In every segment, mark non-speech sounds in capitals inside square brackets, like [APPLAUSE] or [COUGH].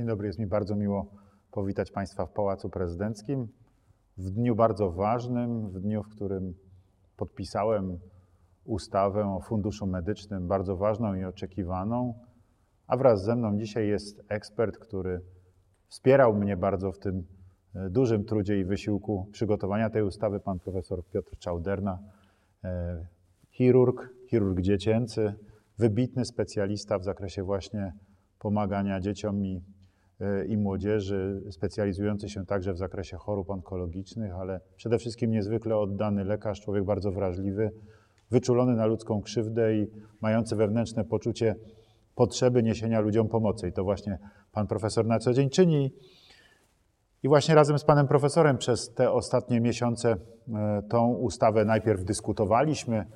Dzień dobry, jest mi bardzo miło powitać Państwa w Pałacu Prezydenckim. W dniu bardzo ważnym, w dniu, w którym podpisałem ustawę o Funduszu Medycznym, bardzo ważną i oczekiwaną. A wraz ze mną dzisiaj jest ekspert, który wspierał mnie bardzo w tym e, dużym trudzie i wysiłku przygotowania tej ustawy, pan profesor Piotr Czałderna, e, chirurg, chirurg dziecięcy, wybitny specjalista w zakresie właśnie pomagania dzieciom i, i młodzieży, specjalizujący się także w zakresie chorób onkologicznych, ale przede wszystkim niezwykle oddany lekarz, człowiek bardzo wrażliwy, wyczulony na ludzką krzywdę i mający wewnętrzne poczucie potrzeby niesienia ludziom pomocy. I to właśnie pan profesor na co dzień czyni. I właśnie razem z panem profesorem przez te ostatnie miesiące e, tą ustawę najpierw dyskutowaliśmy,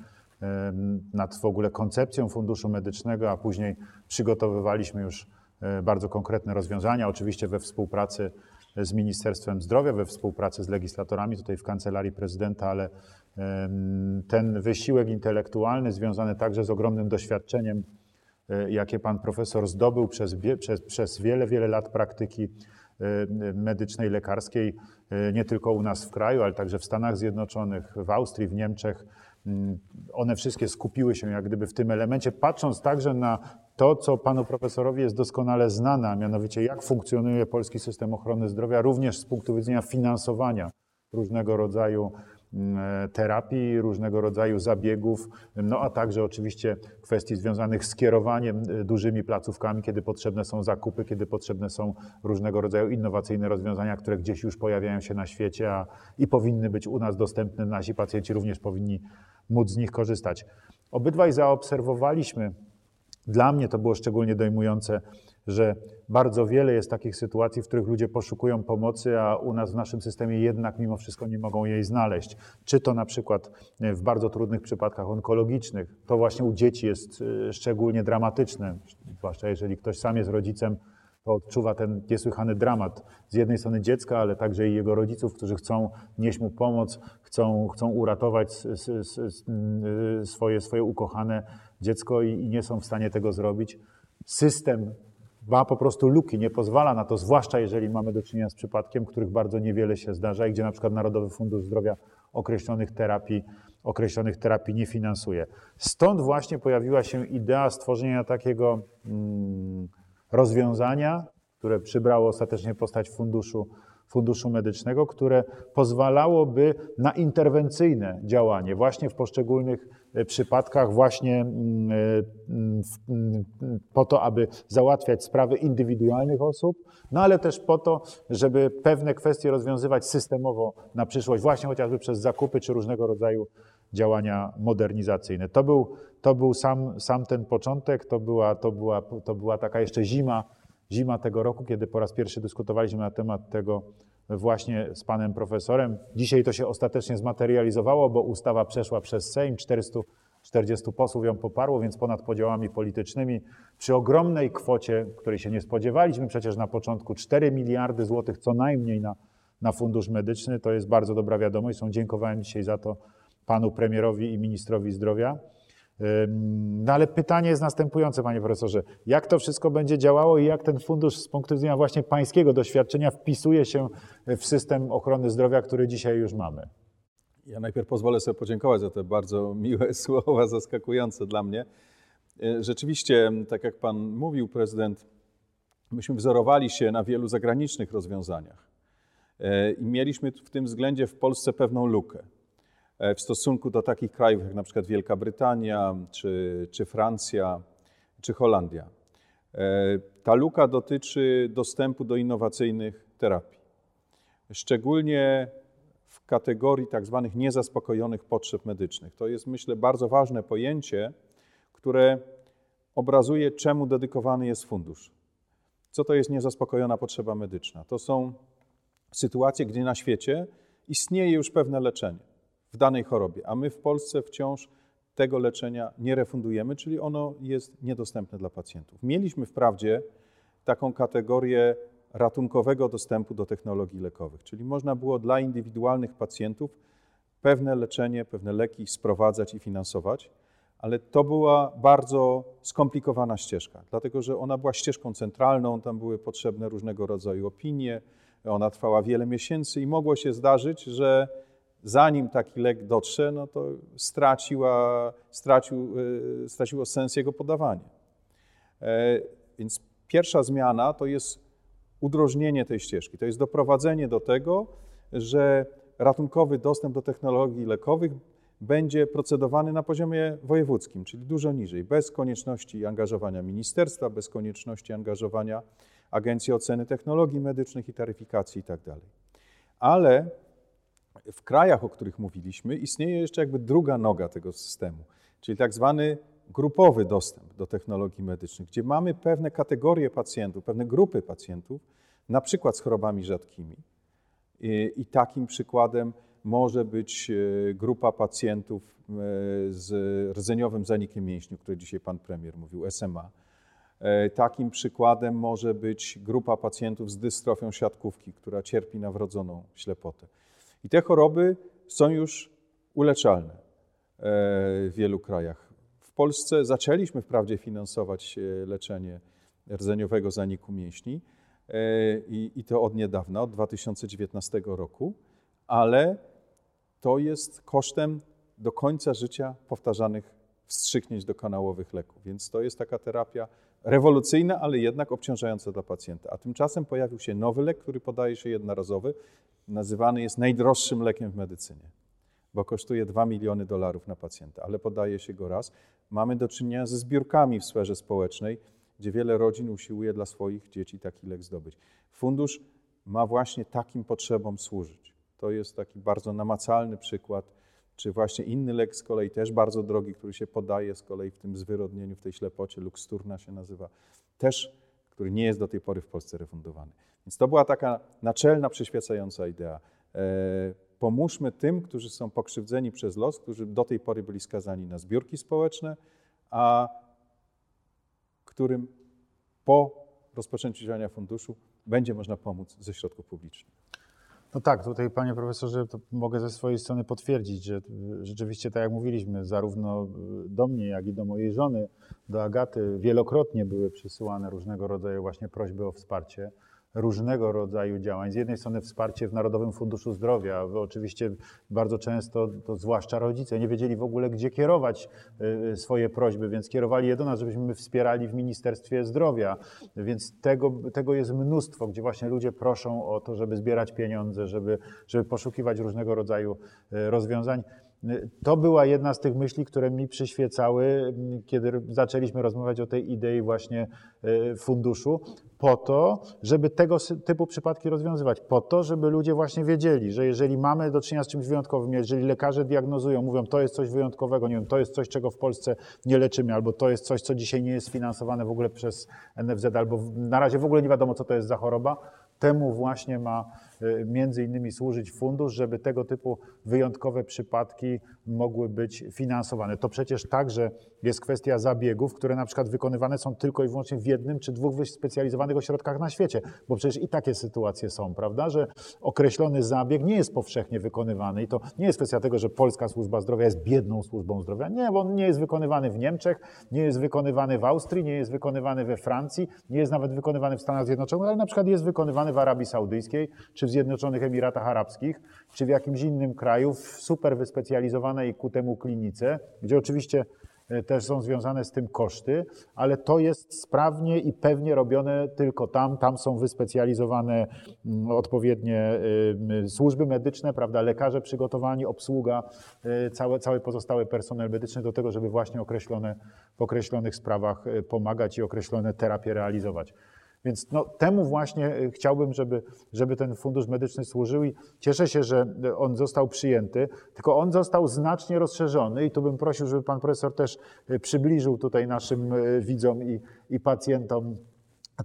nad w ogóle koncepcją Funduszu Medycznego, a później przygotowywaliśmy już e, bardzo konkretne rozwiązania, oczywiście we współpracy z Ministerstwem Zdrowia, we współpracy z legislatorami tutaj w Kancelarii Prezydenta, ale ten wysiłek intelektualny związany także z ogromnym doświadczeniem, e, jakie pan profesor zdobył przez, przez, przez wiele, wiele lat praktyki e, medycznej, lekarskiej, nie tylko u nas w kraju, ale także w Stanach Zjednoczonych, w Austrii, w Niemczech, one wszystkie skupiły się jak gdyby w tym elemencie, patrząc także na to, co panu profesorowi jest doskonale znane, a mianowicie jak funkcjonuje polski system ochrony zdrowia, również z punktu widzenia finansowania różnego rodzaju mm, terapii, różnego rodzaju zabiegów, no a także oczywiście kwestii związanych z kierowaniem y, dużymi placówkami, kiedy potrzebne są zakupy, kiedy potrzebne są różnego rodzaju innowacyjne rozwiązania, które gdzieś już pojawiają się na świecie a, i powinny być u nas dostępne. Nasi pacjenci również powinni móc z nich korzystać. Obydwaj zaobserwowaliśmy, dla mnie to było szczególnie dojmujące, że bardzo wiele jest takich sytuacji, w których ludzie poszukują pomocy, a u nas w naszym systemie jednak mimo wszystko nie mogą jej znaleźć. Czy to na przykład w bardzo trudnych przypadkach onkologicznych, to właśnie u dzieci jest e, szczególnie dramatyczne, zwłaszcza jeżeli ktoś sam jest rodzicem to odczuwa ten niesłychany dramat z jednej strony dziecka, ale także i jego rodziców, którzy chcą nieść mu pomoc, chcą, chcą uratować swoje, swoje ukochane dziecko i, i nie są w stanie tego zrobić. System ma po prostu luki, nie pozwala na to, zwłaszcza jeżeli mamy do czynienia z przypadkiem, których bardzo niewiele się zdarza i gdzie na przykład Narodowy Fundusz Zdrowia określonych terapii, określonych terapii nie finansuje. Stąd właśnie pojawiła się idea stworzenia takiego. Hmm, rozwiązania, które przybrało ostatecznie postać funduszu, funduszu medycznego, które pozwalałoby na interwencyjne działanie właśnie w poszczególnych e, przypadkach, właśnie mm, e, mm, po to, aby załatwiać sprawy indywidualnych osób, no ale też po to, żeby pewne kwestie rozwiązywać systemowo na przyszłość, właśnie chociażby przez zakupy czy różnego rodzaju działania modernizacyjne. To był, to był sam, sam ten początek, to była, to, była, to była taka jeszcze zima, zima tego roku, kiedy po raz pierwszy dyskutowaliśmy na temat tego właśnie z panem profesorem. Dzisiaj to się ostatecznie zmaterializowało, bo ustawa przeszła przez Sejm, 440 posłów ją poparło, więc ponad podziałami politycznymi, przy ogromnej kwocie, której się nie spodziewaliśmy przecież na początku, 4 miliardy złotych co najmniej na, na fundusz medyczny, to jest bardzo dobra wiadomość. Są dziękowałem dzisiaj za to panu premierowi i ministrowi zdrowia. No ale pytanie jest następujące, panie profesorze. Jak to wszystko będzie działało i jak ten fundusz z punktu widzenia właśnie pańskiego doświadczenia wpisuje się w system ochrony zdrowia, który dzisiaj już mamy? Ja najpierw pozwolę sobie podziękować za te bardzo miłe [LAUGHS] słowa, zaskakujące dla mnie. E, rzeczywiście, tak jak pan mówił, prezydent, myśmy wzorowali się na wielu zagranicznych rozwiązaniach e, i mieliśmy w tym względzie w Polsce pewną lukę. E, w stosunku do takich krajów jak na przykład Wielka Brytania, czy, czy Francja, czy Holandia. E, ta luka dotyczy dostępu do innowacyjnych terapii, szczególnie w kategorii tak zwanych niezaspokojonych potrzeb medycznych. To jest, myślę, bardzo ważne pojęcie, które obrazuje, czemu dedykowany jest fundusz. Co to jest niezaspokojona potrzeba medyczna? To są sytuacje, gdzie na świecie istnieje już pewne leczenie w danej chorobie, a my w Polsce wciąż tego leczenia nie refundujemy, czyli ono jest niedostępne dla pacjentów. Mieliśmy wprawdzie taką kategorię ratunkowego dostępu do technologii lekowych, czyli można było dla indywidualnych pacjentów pewne leczenie, pewne leki sprowadzać i finansować, ale to była bardzo skomplikowana ścieżka, dlatego że ona była ścieżką centralną, tam były potrzebne różnego rodzaju opinie, ona trwała wiele miesięcy i mogło się zdarzyć, że zanim taki lek dotrze, no to straciła, stracił, e, straciło sens jego podawanie. E, więc pierwsza zmiana to jest udrożnienie tej ścieżki, to jest doprowadzenie do tego, że ratunkowy dostęp do technologii lekowych będzie procedowany na poziomie wojewódzkim, czyli dużo niżej, bez konieczności angażowania ministerstwa, bez konieczności angażowania Agencji Oceny Technologii Medycznych i Taryfikacji itd. Tak Ale w krajach, o których mówiliśmy, istnieje jeszcze jakby druga noga tego systemu, czyli tak zwany grupowy dostęp do technologii medycznych, gdzie mamy pewne kategorie pacjentów, pewne grupy pacjentów, na przykład z chorobami rzadkimi. I, takim przykładem może być e, grupa pacjentów e, z rdzeniowym zanikiem mięśniu, o której dzisiaj pan premier mówił, SMA. E, takim przykładem może być grupa pacjentów z dystrofią siatkówki, która cierpi na wrodzoną ślepotę. I te choroby są już uleczalne w wielu krajach. W Polsce zaczęliśmy wprawdzie finansować leczenie rdzeniowego zaniku mięśni i, i to od niedawna, od 2019 roku, ale to jest kosztem do końca życia powtarzanych wstrzyknięć dokanałowych leków. Więc to jest taka terapia rewolucyjna, ale jednak obciążająca dla pacjenta. A tymczasem pojawił się nowy lek, który podaje się jednorazowy, nazywany jest najdroższym lekiem w medycynie, bo kosztuje 2 miliony dolarów na pacjenta, ale podaje się go raz. Mamy do czynienia ze zbiórkami w sferze społecznej, gdzie wiele rodzin usiłuje dla swoich dzieci taki lek zdobyć. Fundusz ma właśnie takim potrzebom służyć. To jest taki bardzo namacalny przykład, czy właśnie inny lek z kolei też bardzo drogi, który się podaje z kolei w tym zwyrodnieniu, w tej ślepocie, Luxturna się nazywa, też, który nie jest do tej pory w Polsce refundowany. Więc to była taka naczelna, przyświecająca idea. E, pomóżmy tym, którzy są pokrzywdzeni przez los, którzy do tej pory byli skazani na zbiórki społeczne, a którym po rozpoczęciu działania funduszu będzie można pomóc ze środków publicznych. No tak, tutaj panie profesorze, mogę ze swojej strony potwierdzić, że rzeczywiście tak jak mówiliśmy, zarówno do mnie, jak i do mojej żony, do Agaty, wielokrotnie były przysyłane różnego rodzaju właśnie prośby o wsparcie różnego rodzaju działań. Z jednej strony wsparcie w Narodowym Funduszu Zdrowia. Oczywiście bardzo często, to zwłaszcza rodzice, nie wiedzieli w ogóle, gdzie kierować y, y, swoje prośby, więc kierowali je do nas, żebyśmy wspierali w Ministerstwie Zdrowia. Więc tego, tego jest mnóstwo, gdzie właśnie ludzie proszą o to, żeby zbierać pieniądze, żeby, żeby poszukiwać różnego rodzaju y, rozwiązań. To była jedna z tych myśli, które mi przyświecały, kiedy zaczęliśmy rozmawiać o tej idei właśnie e, funduszu, po to, żeby tego typu przypadki rozwiązywać, po to, żeby ludzie właśnie wiedzieli, że jeżeli mamy do czynienia z czymś wyjątkowym, jeżeli lekarze diagnozują, mówią, to jest coś wyjątkowego, nie wiem, to jest coś, czego w Polsce nie leczymy, albo to jest coś, co dzisiaj nie jest finansowane w ogóle przez NFZ, albo na razie w ogóle nie wiadomo, co to jest za choroba, Temu właśnie ma między innymi służyć fundusz, żeby tego typu wyjątkowe przypadki mogły być finansowane. To przecież także jest kwestia zabiegów, które na przykład wykonywane są tylko i wyłącznie w jednym czy dwóch wyspecjalizowanych ośrodkach na świecie, bo przecież i takie sytuacje są, prawda, że określony zabieg nie jest powszechnie wykonywany i to nie jest kwestia tego, że polska służba zdrowia jest biedną służbą zdrowia. Nie, bo on nie jest wykonywany w Niemczech, nie jest wykonywany w Austrii, nie jest wykonywany we Francji, nie jest nawet wykonywany w Stanach Zjednoczonych, ale na przykład jest wykonywany w Arabii Saudyjskiej, czy w Zjednoczonych Emiratach Arabskich, czy w jakimś innym kraju w super wyspecjalizowanej ku temu klinice, gdzie oczywiście e, też są związane z tym koszty, ale to jest sprawnie i pewnie robione tylko tam. Tam są wyspecjalizowane mm, odpowiednie y, służby medyczne, prawda, lekarze przygotowani, obsługa, y, cały, cały pozostały personel medyczny do tego, żeby właśnie określone, w określonych sprawach pomagać i określone terapie realizować. Więc no, temu właśnie y, chciałbym, żeby, żeby ten fundusz medyczny służył i cieszę się, że on został przyjęty, tylko on został znacznie rozszerzony i tu bym prosił, żeby pan profesor też y, przybliżył tutaj naszym y, widzom i, i pacjentom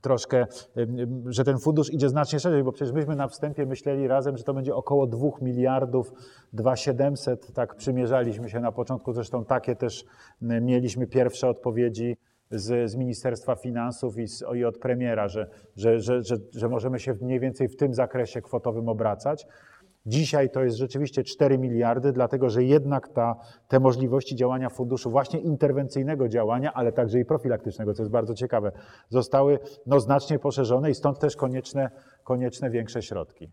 troszkę, że ten fundusz idzie znacznie szerzej, bo przecież myśmy na wstępie myśleli razem, że to będzie około 2 miliardów, 2,700, tak przymierzaliśmy się na początku, zresztą takie też mieliśmy pierwsze odpowiedzi z, z Ministerstwa Finansów i, z, i, od premiera, że, że, że, że, że możemy się mniej więcej w tym zakresie kwotowym obracać. Dzisiaj to jest rzeczywiście 4 miliardy, dlatego że jednak ta, te możliwości działania funduszu, właśnie interwencyjnego działania, ale także i profilaktycznego, co jest bardzo ciekawe, zostały no, znacznie poszerzone i stąd też konieczne, konieczne większe środki.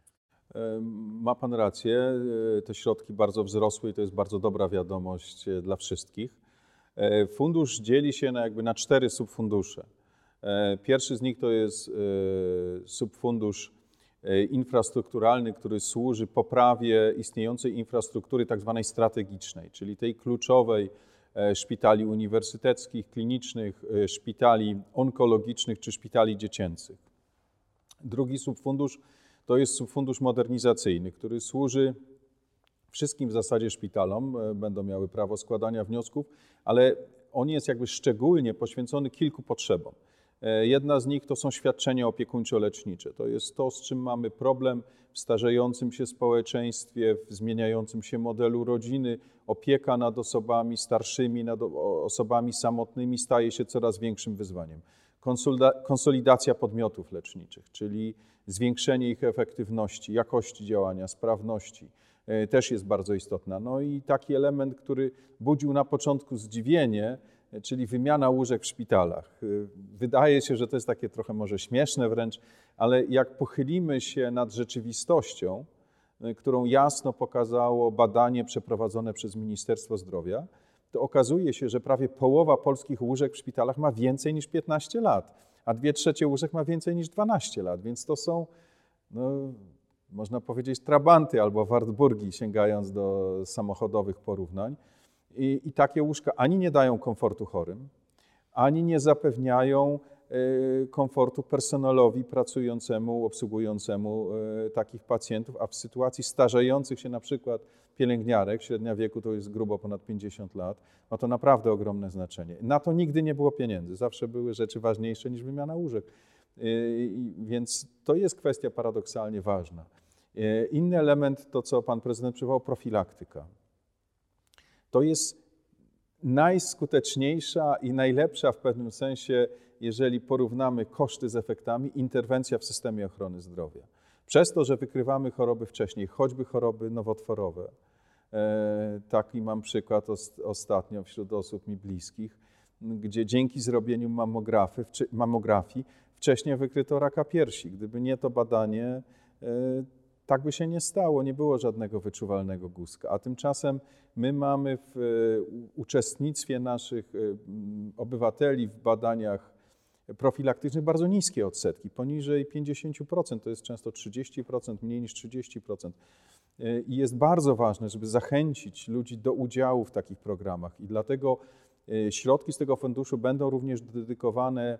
Ma Pan rację, e, te środki bardzo wzrosły i to jest bardzo dobra wiadomość e, dla wszystkich. E, fundusz dzieli się na, jakby na cztery subfundusze. Pierwszy z nich to jest subfundusz infrastrukturalny, który służy poprawie istniejącej infrastruktury tak zwanej strategicznej, czyli tej kluczowej szpitali uniwersyteckich, klinicznych, szpitali onkologicznych czy szpitali dziecięcych. Drugi subfundusz to jest subfundusz modernizacyjny, który służy wszystkim w zasadzie szpitalom, e, będą miały prawo składania wniosków, ale on jest jakby szczególnie poświęcony kilku potrzebom. E, jedna z nich to są świadczenia opiekuńczo-lecznicze. To jest to, z czym mamy problem w starzejącym się społeczeństwie, w zmieniającym się modelu rodziny. Opieka nad osobami starszymi, nad osobami samotnymi staje się coraz większym wyzwaniem. Konsolidacja podmiotów leczniczych, czyli zwiększenie ich efektywności, jakości działania, sprawności też jest bardzo istotna. No i taki element, który budził na początku zdziwienie, e, czyli wymiana łóżek w szpitalach. E, wydaje się, że to jest takie trochę może śmieszne wręcz, ale jak pochylimy się nad rzeczywistością, którą jasno pokazało badanie przeprowadzone przez Ministerstwo Zdrowia, to okazuje się, że prawie połowa polskich łóżek w szpitalach ma więcej niż 15 lat a dwie trzecie łóżek ma więcej niż 12 lat, więc to są, no, można powiedzieć, trabanty albo Wartburgi, sięgając do samochodowych porównań. I, I, takie łóżka ani nie dają komfortu chorym, ani nie zapewniają y, komfortu personelowi pracującemu, obsługującemu y, takich pacjentów, a w sytuacji starzejących się na przykład pielęgniarek, średnia wieku to jest grubo ponad 50 lat, ma to naprawdę ogromne znaczenie. Na to nigdy nie było pieniędzy, zawsze były rzeczy ważniejsze niż wymiana łóżek. Y, więc to jest kwestia paradoksalnie ważna. Y, inny element, to co pan prezydent przywołał, profilaktyka. To jest najskuteczniejsza i najlepsza w pewnym sensie, jeżeli porównamy koszty z efektami, interwencja w systemie ochrony zdrowia. Przez to, że wykrywamy choroby wcześniej, choćby choroby nowotworowe, e, taki mam przykład ostatnio wśród osób mi bliskich, gdzie dzięki zrobieniu mamografii wcześniej wykryto raka piersi. Gdyby nie to badanie, e, tak by się nie stało, nie było żadnego wyczuwalnego guzka. A tymczasem my mamy w e, uczestnictwie naszych obywateli w badaniach profilaktycznych bardzo niskie odsetki, poniżej 50%, to jest często 30%, mniej niż 30%. I jest bardzo ważne, żeby zachęcić ludzi do udziału w takich programach i dlatego e, środki z tego funduszu będą również dedykowane e,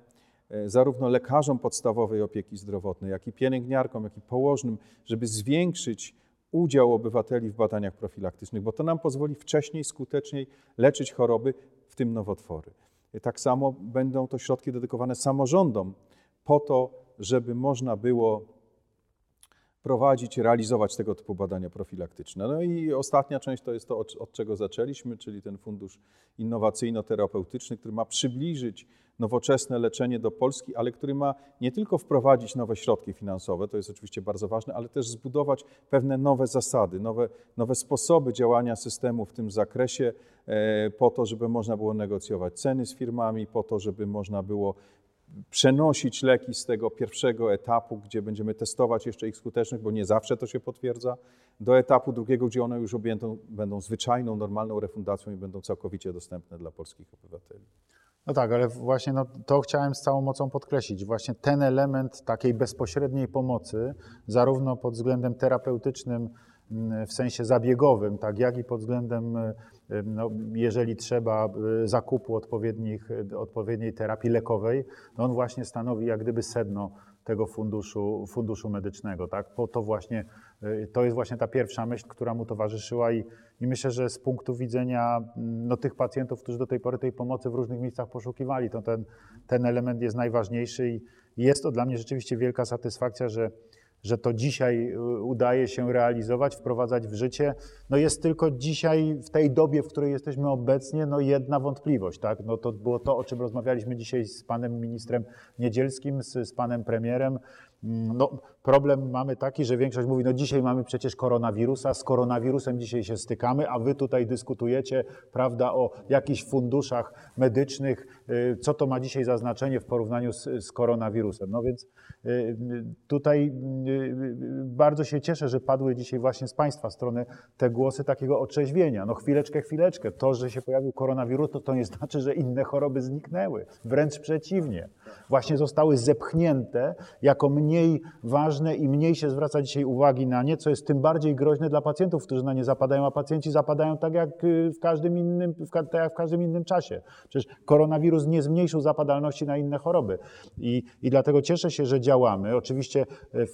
zarówno lekarzom podstawowej opieki zdrowotnej, jak i pielęgniarkom, jak i położnym, żeby zwiększyć udział obywateli w badaniach profilaktycznych, bo to nam pozwoli wcześniej, skuteczniej leczyć choroby, w tym nowotwory. Tak samo będą to środki dedykowane samorządom po to, żeby można było prowadzić, realizować tego typu badania profilaktyczne. No i ostatnia część to jest to, od czego zaczęliśmy, czyli ten fundusz innowacyjno-terapeutyczny, który ma przybliżyć nowoczesne leczenie do Polski, ale który ma nie tylko wprowadzić nowe środki finansowe, to jest oczywiście bardzo ważne, ale też zbudować pewne nowe zasady, nowe, nowe sposoby działania systemu w tym zakresie, e, po to, żeby można było negocjować ceny z firmami, po to, żeby można było przenosić leki z tego pierwszego etapu, gdzie będziemy testować jeszcze ich skuteczność, bo nie zawsze to się potwierdza, do etapu drugiego, gdzie one już objęte będą zwyczajną, normalną refundacją i będą całkowicie dostępne dla polskich obywateli. No tak, ale właśnie no, to chciałem z całą mocą podkreślić. Właśnie ten element takiej bezpośredniej pomocy, zarówno pod względem terapeutycznym, mm, w sensie zabiegowym, tak jak i pod względem, y, no, jeżeli trzeba, y, zakupu odpowiednich, y, odpowiedniej terapii lekowej, no on właśnie stanowi jak gdyby sedno tego funduszu, funduszu medycznego. Tak? Po to właśnie, to jest właśnie ta pierwsza myśl, która mu towarzyszyła i i myślę, że z punktu widzenia mm, no, tych pacjentów, którzy do tej pory tej pomocy w różnych miejscach poszukiwali, to ten, ten element jest najważniejszy i jest to dla mnie rzeczywiście wielka satysfakcja, że, że to dzisiaj y, udaje się realizować, wprowadzać w życie. No jest tylko dzisiaj, w tej dobie, w której jesteśmy obecnie, no jedna wątpliwość. Tak? No to było to, o czym rozmawialiśmy dzisiaj z panem ministrem Niedzielskim, z, z panem premierem, mm, no, problem mamy taki, że większość mówi, no dzisiaj mamy przecież koronawirusa, z koronawirusem dzisiaj się stykamy, a wy tutaj dyskutujecie, prawda, o jakichś funduszach medycznych, y, co to ma dzisiaj za znaczenie w porównaniu z, z koronawirusem. No więc y, tutaj bardzo się cieszę, że padły dzisiaj właśnie z Państwa strony te głosy takiego otrzeźwienia. No chwileczkę, chwileczkę. To, że się pojawił koronawirus, to, to nie znaczy, że inne choroby zniknęły. Wręcz przeciwnie. Właśnie zostały zepchnięte jako mniej ważne i mniej się zwraca dzisiaj uwagi na nie, co jest tym bardziej groźne dla pacjentów, którzy na nie zapadają, a pacjenci zapadają tak jak y, w każdym innym, tak jak w każdym innym czasie. Przecież koronawirus nie zmniejszył zapadalności na inne choroby. I, i dlatego cieszę się, że działamy. Oczywiście y,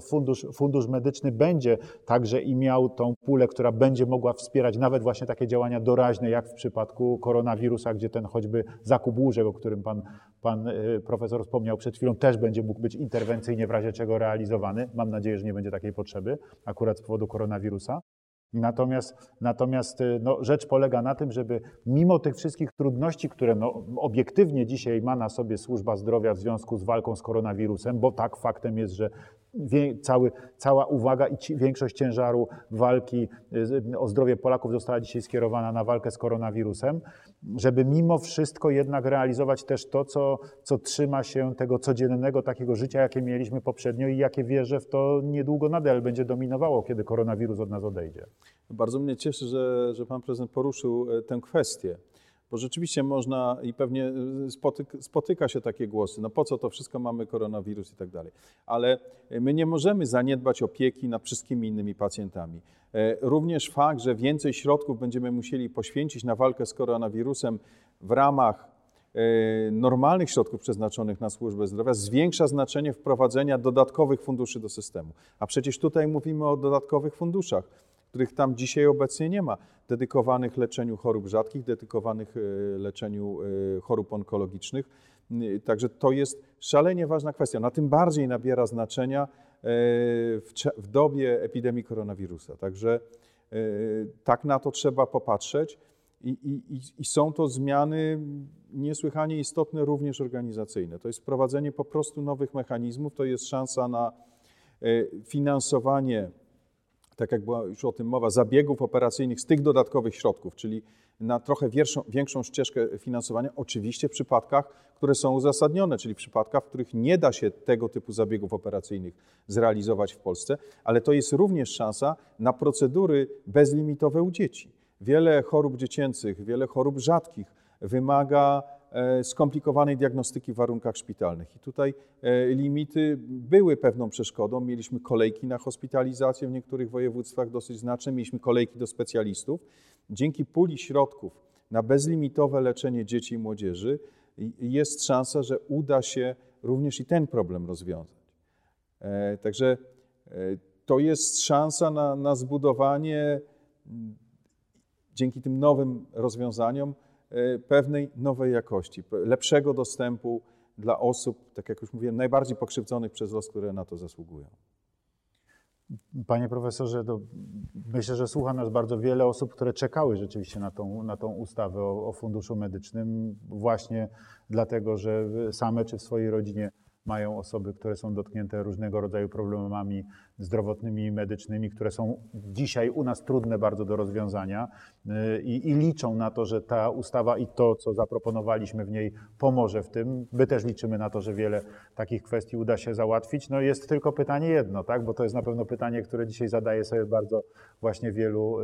fundusz, fundusz Medyczny będzie także i miał tą pulę, która będzie mogła wspierać nawet właśnie takie działania doraźne, jak w przypadku koronawirusa, gdzie ten choćby zakup łóżek, o którym pan, pan y, profesor wspomniał przed chwilą, też będzie mógł być interwencyjnie w razie czego realizowany. Mam nadzieję, że nie będzie takiej potrzeby akurat z powodu koronawirusa. Natomiast, natomiast y, no, rzecz polega na tym, żeby mimo tych wszystkich trudności, które no, obiektywnie dzisiaj ma na sobie służba zdrowia w związku z walką z koronawirusem, bo tak faktem jest, że cały, cała uwaga i ci, większość ciężaru walki y, o zdrowie Polaków została dzisiaj skierowana na walkę z koronawirusem, żeby mimo wszystko jednak realizować też to, co, co trzyma się tego codziennego takiego życia, jakie mieliśmy poprzednio i jakie wierzę w to niedługo nadal będzie dominowało, kiedy koronawirus od nas odejdzie. Bardzo mnie cieszy, że, że pan prezydent poruszył e, tę kwestię. Bo rzeczywiście można i pewnie y, spotyka, spotyka się takie głosy, no po co to wszystko mamy koronawirus i tak dalej. Ale my nie możemy zaniedbać opieki nad wszystkimi innymi pacjentami. E, również fakt, że więcej środków będziemy musieli poświęcić na walkę z koronawirusem w ramach e, normalnych środków przeznaczonych na służbę zdrowia zwiększa znaczenie wprowadzenia dodatkowych funduszy do systemu. A przecież tutaj mówimy o dodatkowych funduszach których tam dzisiaj obecnie nie ma, dedykowanych leczeniu chorób rzadkich, dedykowanych e, leczeniu e, chorób onkologicznych. E, także to jest szalenie ważna kwestia. Na tym bardziej nabiera znaczenia w dobie epidemii koronawirusa. Także tak na to trzeba popatrzeć. I, i, I, są to zmiany niesłychanie istotne również organizacyjne. To jest wprowadzenie po prostu nowych mechanizmów, to jest szansa na finansowanie tak jak była już o tym mowa, zabiegów operacyjnych z tych dodatkowych środków, czyli na trochę większą, większą ścieżkę finansowania, oczywiście w przypadkach, które są uzasadnione, czyli w przypadkach, w których nie da się tego typu zabiegów operacyjnych zrealizować w Polsce, ale to jest również szansa na procedury bezlimitowe u dzieci. Wiele chorób dziecięcych, wiele chorób rzadkich wymaga skomplikowanej diagnostyki w warunkach szpitalnych. I tutaj e, limity były pewną przeszkodą. Mieliśmy kolejki na hospitalizację w niektórych województwach dosyć znaczne, mieliśmy kolejki do specjalistów. Dzięki puli środków na bezlimitowe leczenie dzieci i młodzieży jest szansa, że uda się również i ten problem rozwiązać. E, także to jest szansa na, na zbudowanie dzięki tym nowym rozwiązaniom E, pewnej nowej jakości, lepszego dostępu dla osób, tak jak już mówiłem, najbardziej pokrzywdzonych przez los, które na to zasługują. Panie profesorze, myślę, że słucha nas bardzo wiele osób, które czekały rzeczywiście na tą, na tą ustawę o, o funduszu medycznym, właśnie dlatego, że same czy w swojej rodzinie mają osoby, które są dotknięte różnego rodzaju problemami zdrowotnymi i medycznymi, które są dzisiaj u nas trudne bardzo do rozwiązania y, i, i, liczą na to, że ta ustawa i to, co zaproponowaliśmy w niej, pomoże w tym. My też liczymy na to, że wiele takich kwestii uda się załatwić. No jest tylko pytanie jedno, tak? bo to jest na pewno pytanie, które dzisiaj zadaje sobie bardzo właśnie wielu,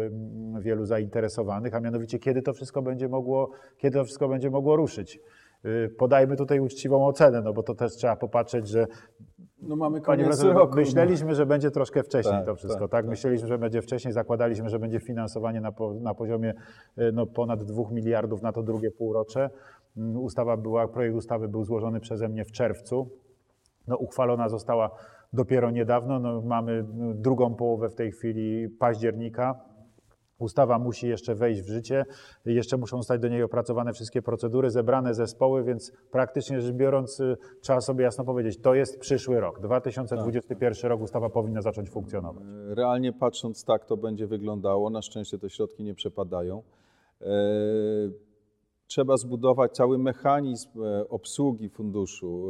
wielu zainteresowanych, a mianowicie kiedy to wszystko będzie mogło, kiedy to wszystko będzie mogło ruszyć. Y, podajmy tutaj uczciwą ocenę, no bo to też trzeba popatrzeć, że no mamy koniec roku. No. Myśleliśmy, że będzie troszkę wcześniej tak, to wszystko, tak, tak? tak? Myśleliśmy, że będzie wcześniej, zakładaliśmy, że będzie finansowanie na, na poziomie y, no, ponad 2 miliardów na to drugie półrocze. Mm, ustawa była, projekt ustawy był złożony przeze mnie w czerwcu. No, uchwalona została dopiero niedawno. No, mamy no, drugą połowę w tej chwili października. Ustawa musi jeszcze wejść w życie, jeszcze muszą zostać do niej opracowane wszystkie procedury, zebrane zespoły, więc praktycznie rzecz biorąc, y, trzeba sobie jasno powiedzieć, to jest przyszły rok. 2021 tak. rok ustawa powinna zacząć funkcjonować. E, realnie patrząc, tak to będzie wyglądało. Na szczęście te środki nie przepadają. E, trzeba zbudować cały mechanizm e, obsługi funduszu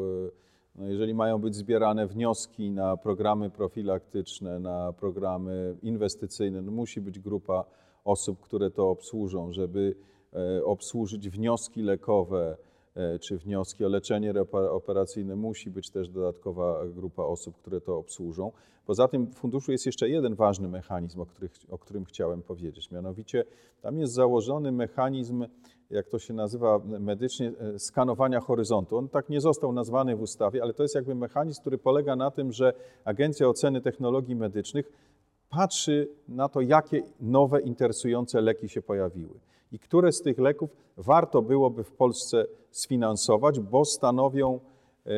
No jeżeli mają być zbierane wnioski na programy profilaktyczne, na programy inwestycyjne, no musi być grupa osób, które to obsłużą, żeby e, obsłużyć wnioski lekowe e, czy wnioski o leczenie operacyjne, musi być też dodatkowa grupa osób, które to obsłużą. Poza tym w funduszu jest jeszcze jeden ważny mechanizm, o, których, o którym chciałem powiedzieć. Mianowicie tam jest założony mechanizm, jak to się nazywa medycznie, e, skanowania horyzontu. On tak nie został nazwany w ustawie, ale to jest jakby mechanizm, który polega na tym, że Agencja Oceny Technologii Medycznych patrzy na to, jakie nowe, interesujące leki się pojawiły i które z tych leków warto byłoby w Polsce sfinansować, bo stanowią e,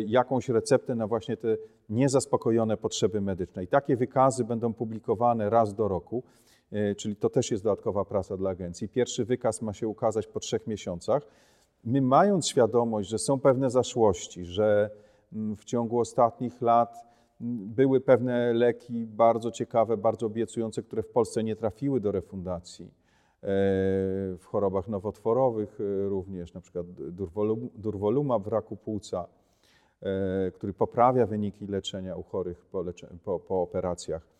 jakąś receptę na właśnie te niezaspokojone potrzeby medyczne. I takie wykazy będą publikowane raz do roku, czyli to też jest dodatkowa praca dla agencji. Pierwszy wykaz ma się ukazać po trzech miesiącach. My mając świadomość, że są pewne zaszłości, że mm, w ciągu ostatnich lat były pewne leki bardzo ciekawe, bardzo obiecujące, które w Polsce nie trafiły do refundacji. E, w chorobach nowotworowych e, również, na przykład w raku płuca, e, który poprawia wyniki leczenia u chorych po, po operacjach.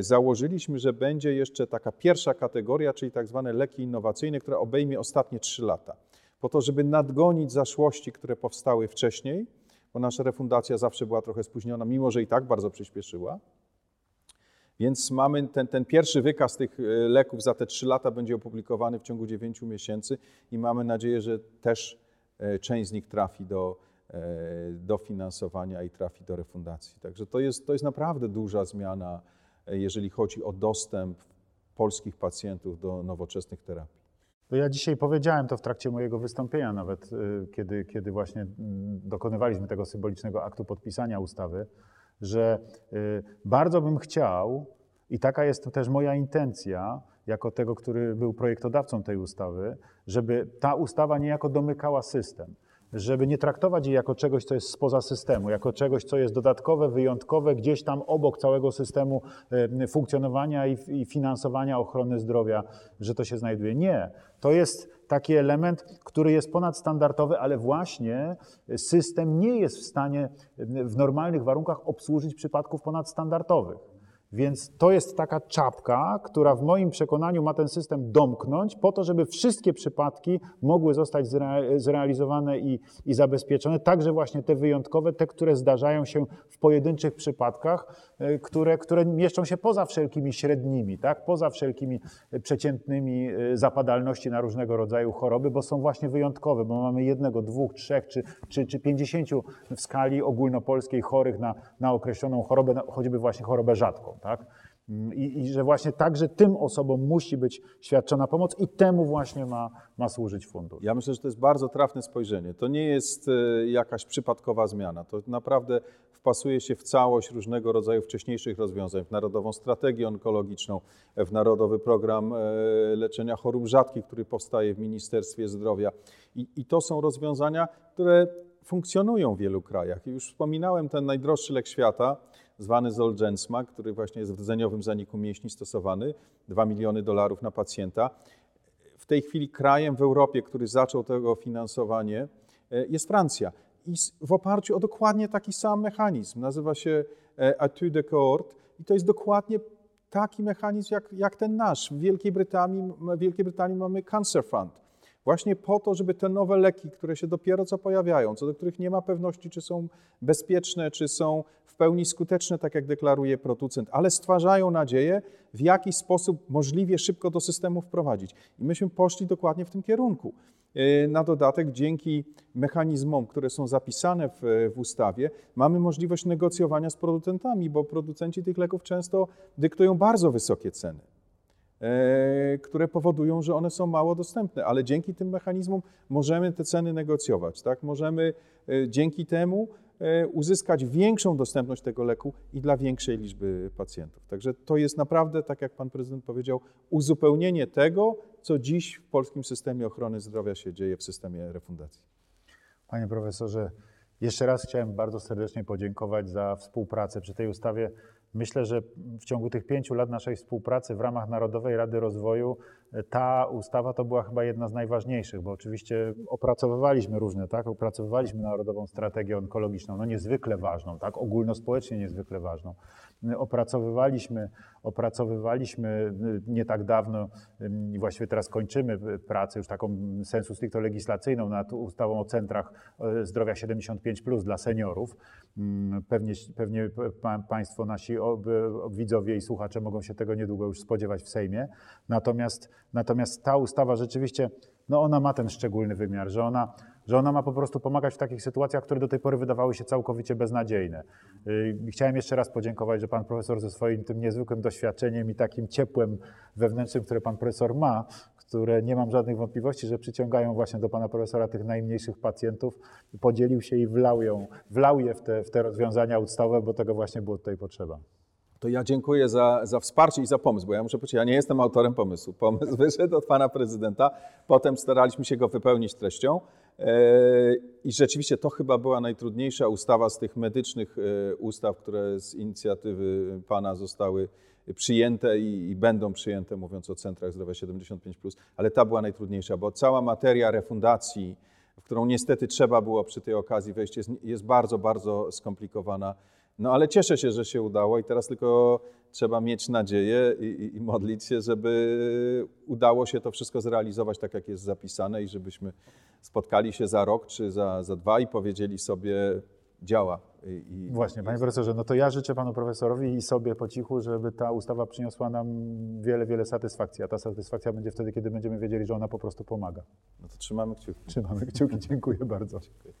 Założyliśmy, że będzie jeszcze taka pierwsza kategoria, czyli tak zwane leki innowacyjne, która obejmie ostatnie trzy lata, po to, żeby nadgonić zaszłości, które powstały wcześniej, bo nasza refundacja zawsze była trochę spóźniona, mimo że i tak bardzo przyspieszyła. Więc mamy ten, ten pierwszy wykaz tych e, leków za te trzy lata będzie opublikowany w ciągu 9 miesięcy i mamy nadzieję, że też e, część z nich trafi do, e, do finansowania i trafi do refundacji. Także to jest, to jest naprawdę duża zmiana, jeżeli chodzi o dostęp polskich pacjentów do nowoczesnych terapii. To ja dzisiaj powiedziałem to w trakcie mojego wystąpienia, nawet y, kiedy, kiedy właśnie mm, dokonywaliśmy tego symbolicznego aktu podpisania ustawy, że y, bardzo bym chciał, i taka jest też moja intencja, jako tego, który był projektodawcą tej ustawy, żeby ta ustawa niejako domykała system żeby nie traktować jej jako czegoś, co jest spoza systemu, jako czegoś, co jest dodatkowe, wyjątkowe, gdzieś tam obok całego systemu e, funkcjonowania i, finansowania ochrony zdrowia, że to się znajduje. Nie. To jest taki element, który jest ponadstandardowy, ale właśnie system nie jest w stanie w normalnych warunkach obsłużyć przypadków ponadstandardowych. Więc to jest taka czapka, która w moim przekonaniu ma ten system domknąć, po to, żeby wszystkie przypadki mogły zostać zrealizowane i, i zabezpieczone, także właśnie te wyjątkowe, te, które zdarzają się w pojedynczych przypadkach, e, które, które mieszczą się poza wszelkimi średnimi, tak? poza wszelkimi przeciętnymi e, zapadalności na różnego rodzaju choroby, bo są właśnie wyjątkowe, bo mamy jednego, dwóch, trzech czy, czy, czy pięćdziesięciu w skali ogólnopolskiej chorych na, na określoną chorobę, choćby właśnie chorobę rzadką. Tak? I, I, że właśnie także tym osobom musi być świadczona pomoc i temu właśnie ma, ma służyć fundusz. Ja myślę, że to jest bardzo trafne spojrzenie. To nie jest e, jakaś przypadkowa zmiana. To naprawdę wpasuje się w całość różnego rodzaju wcześniejszych rozwiązań, w Narodową Strategię Onkologiczną, w Narodowy Program e, Leczenia Chorób Rzadkich, który powstaje w Ministerstwie Zdrowia. I, i to są rozwiązania, które funkcjonują w wielu krajach. I już wspominałem ten najdroższy lek świata, zwany Zolgensma, który właśnie jest w rdzeniowym zaniku mięśni stosowany, 2 miliony dolarów na pacjenta. W tej chwili krajem w Europie, który zaczął tego finansowanie, e, jest Francja. I w oparciu o dokładnie taki sam mechanizm. Nazywa się e, Atu de Cohort i to jest dokładnie taki mechanizm jak, jak ten nasz. W Wielkiej Brytanii, w Wielkiej Brytanii mamy Cancer Fund Właśnie po to, żeby te nowe leki, które się dopiero co pojawiają, co do których nie ma pewności, czy są bezpieczne, czy są w pełni skuteczne, tak jak deklaruje producent, ale stwarzają nadzieję, w jaki sposób możliwie szybko do systemu wprowadzić. I myśmy poszli dokładnie w tym kierunku. E, na dodatek, dzięki mechanizmom, które są zapisane w, w, ustawie, mamy możliwość negocjowania z producentami, bo producenci tych leków często dyktują bardzo wysokie ceny. E, które powodują, że one są mało dostępne, ale dzięki tym mechanizmom możemy te ceny negocjować, tak? Możemy e, dzięki temu e, uzyskać większą dostępność tego leku i dla większej liczby pacjentów. Także to jest naprawdę, tak jak pan prezydent powiedział, uzupełnienie tego, co dziś w polskim systemie ochrony zdrowia się dzieje w systemie refundacji. Panie profesorze, jeszcze raz chciałem bardzo serdecznie podziękować za współpracę przy tej ustawie. Myślę, że w ciągu tych pięciu lat naszej współpracy w ramach Narodowej Rady Rozwoju ta ustawa to była chyba jedna z najważniejszych, bo oczywiście opracowywaliśmy różne, tak? Opracowywaliśmy Narodową Strategię Onkologiczną, no niezwykle ważną, tak? Ogólnospołecznie niezwykle ważną. Opracowywaliśmy, opracowywaliśmy nie tak dawno i właściwie teraz kończymy pracę już taką sensu stricto legislacyjną nad ustawą o centrach zdrowia 75+, dla seniorów. Mm, pewnie, pewnie Państwo, nasi widzowie i słuchacze mogą się tego niedługo już spodziewać w Sejmie. Natomiast, natomiast ta ustawa rzeczywiście, no ona ma ten szczególny wymiar, że ona, że ona ma po prostu pomagać w takich sytuacjach, które do tej pory wydawały się całkowicie beznadziejne. Y, chciałem jeszcze raz podziękować, że pan profesor ze swoim tym niezwykłym doświadczeniem i takim ciepłem wewnętrznym, które pan profesor ma, które nie mam żadnych wątpliwości, że przyciągają właśnie do pana profesora tych najmniejszych pacjentów, podzielił się i wlał, ją, wlał je w te, w te rozwiązania ustawowe, bo tego właśnie było tutaj potrzeba. To ja dziękuję za, za wsparcie i za pomysł, bo ja muszę powiedzieć, ja nie jestem autorem pomysłu. Pomysł [LAUGHS] wyszedł od pana prezydenta, potem staraliśmy się go wypełnić treścią. E, I rzeczywiście to chyba była najtrudniejsza ustawa z tych medycznych e, ustaw, które z inicjatywy pana zostały przyjęte i, i, będą przyjęte, mówiąc o centrach zdrowia 75, ale ta była najtrudniejsza, bo cała materia refundacji, w którą niestety trzeba było przy tej okazji wejść, jest, jest bardzo, bardzo skomplikowana. No ale cieszę się, że się udało i teraz tylko trzeba mieć nadzieję i, i, i, modlić się, żeby udało się to wszystko zrealizować tak, jak jest zapisane i żebyśmy spotkali się za rok czy za, za dwa i powiedzieli sobie, działa. I, Właśnie, panie profesorze, no to ja życzę panu profesorowi i sobie po cichu, żeby ta ustawa przyniosła nam wiele, wiele satysfakcji, a ta satysfakcja będzie wtedy, kiedy będziemy wiedzieli, że ona po prostu pomaga. No to trzymamy kciuki. Trzymamy kciuki, dziękuję bardzo. Dziękuję.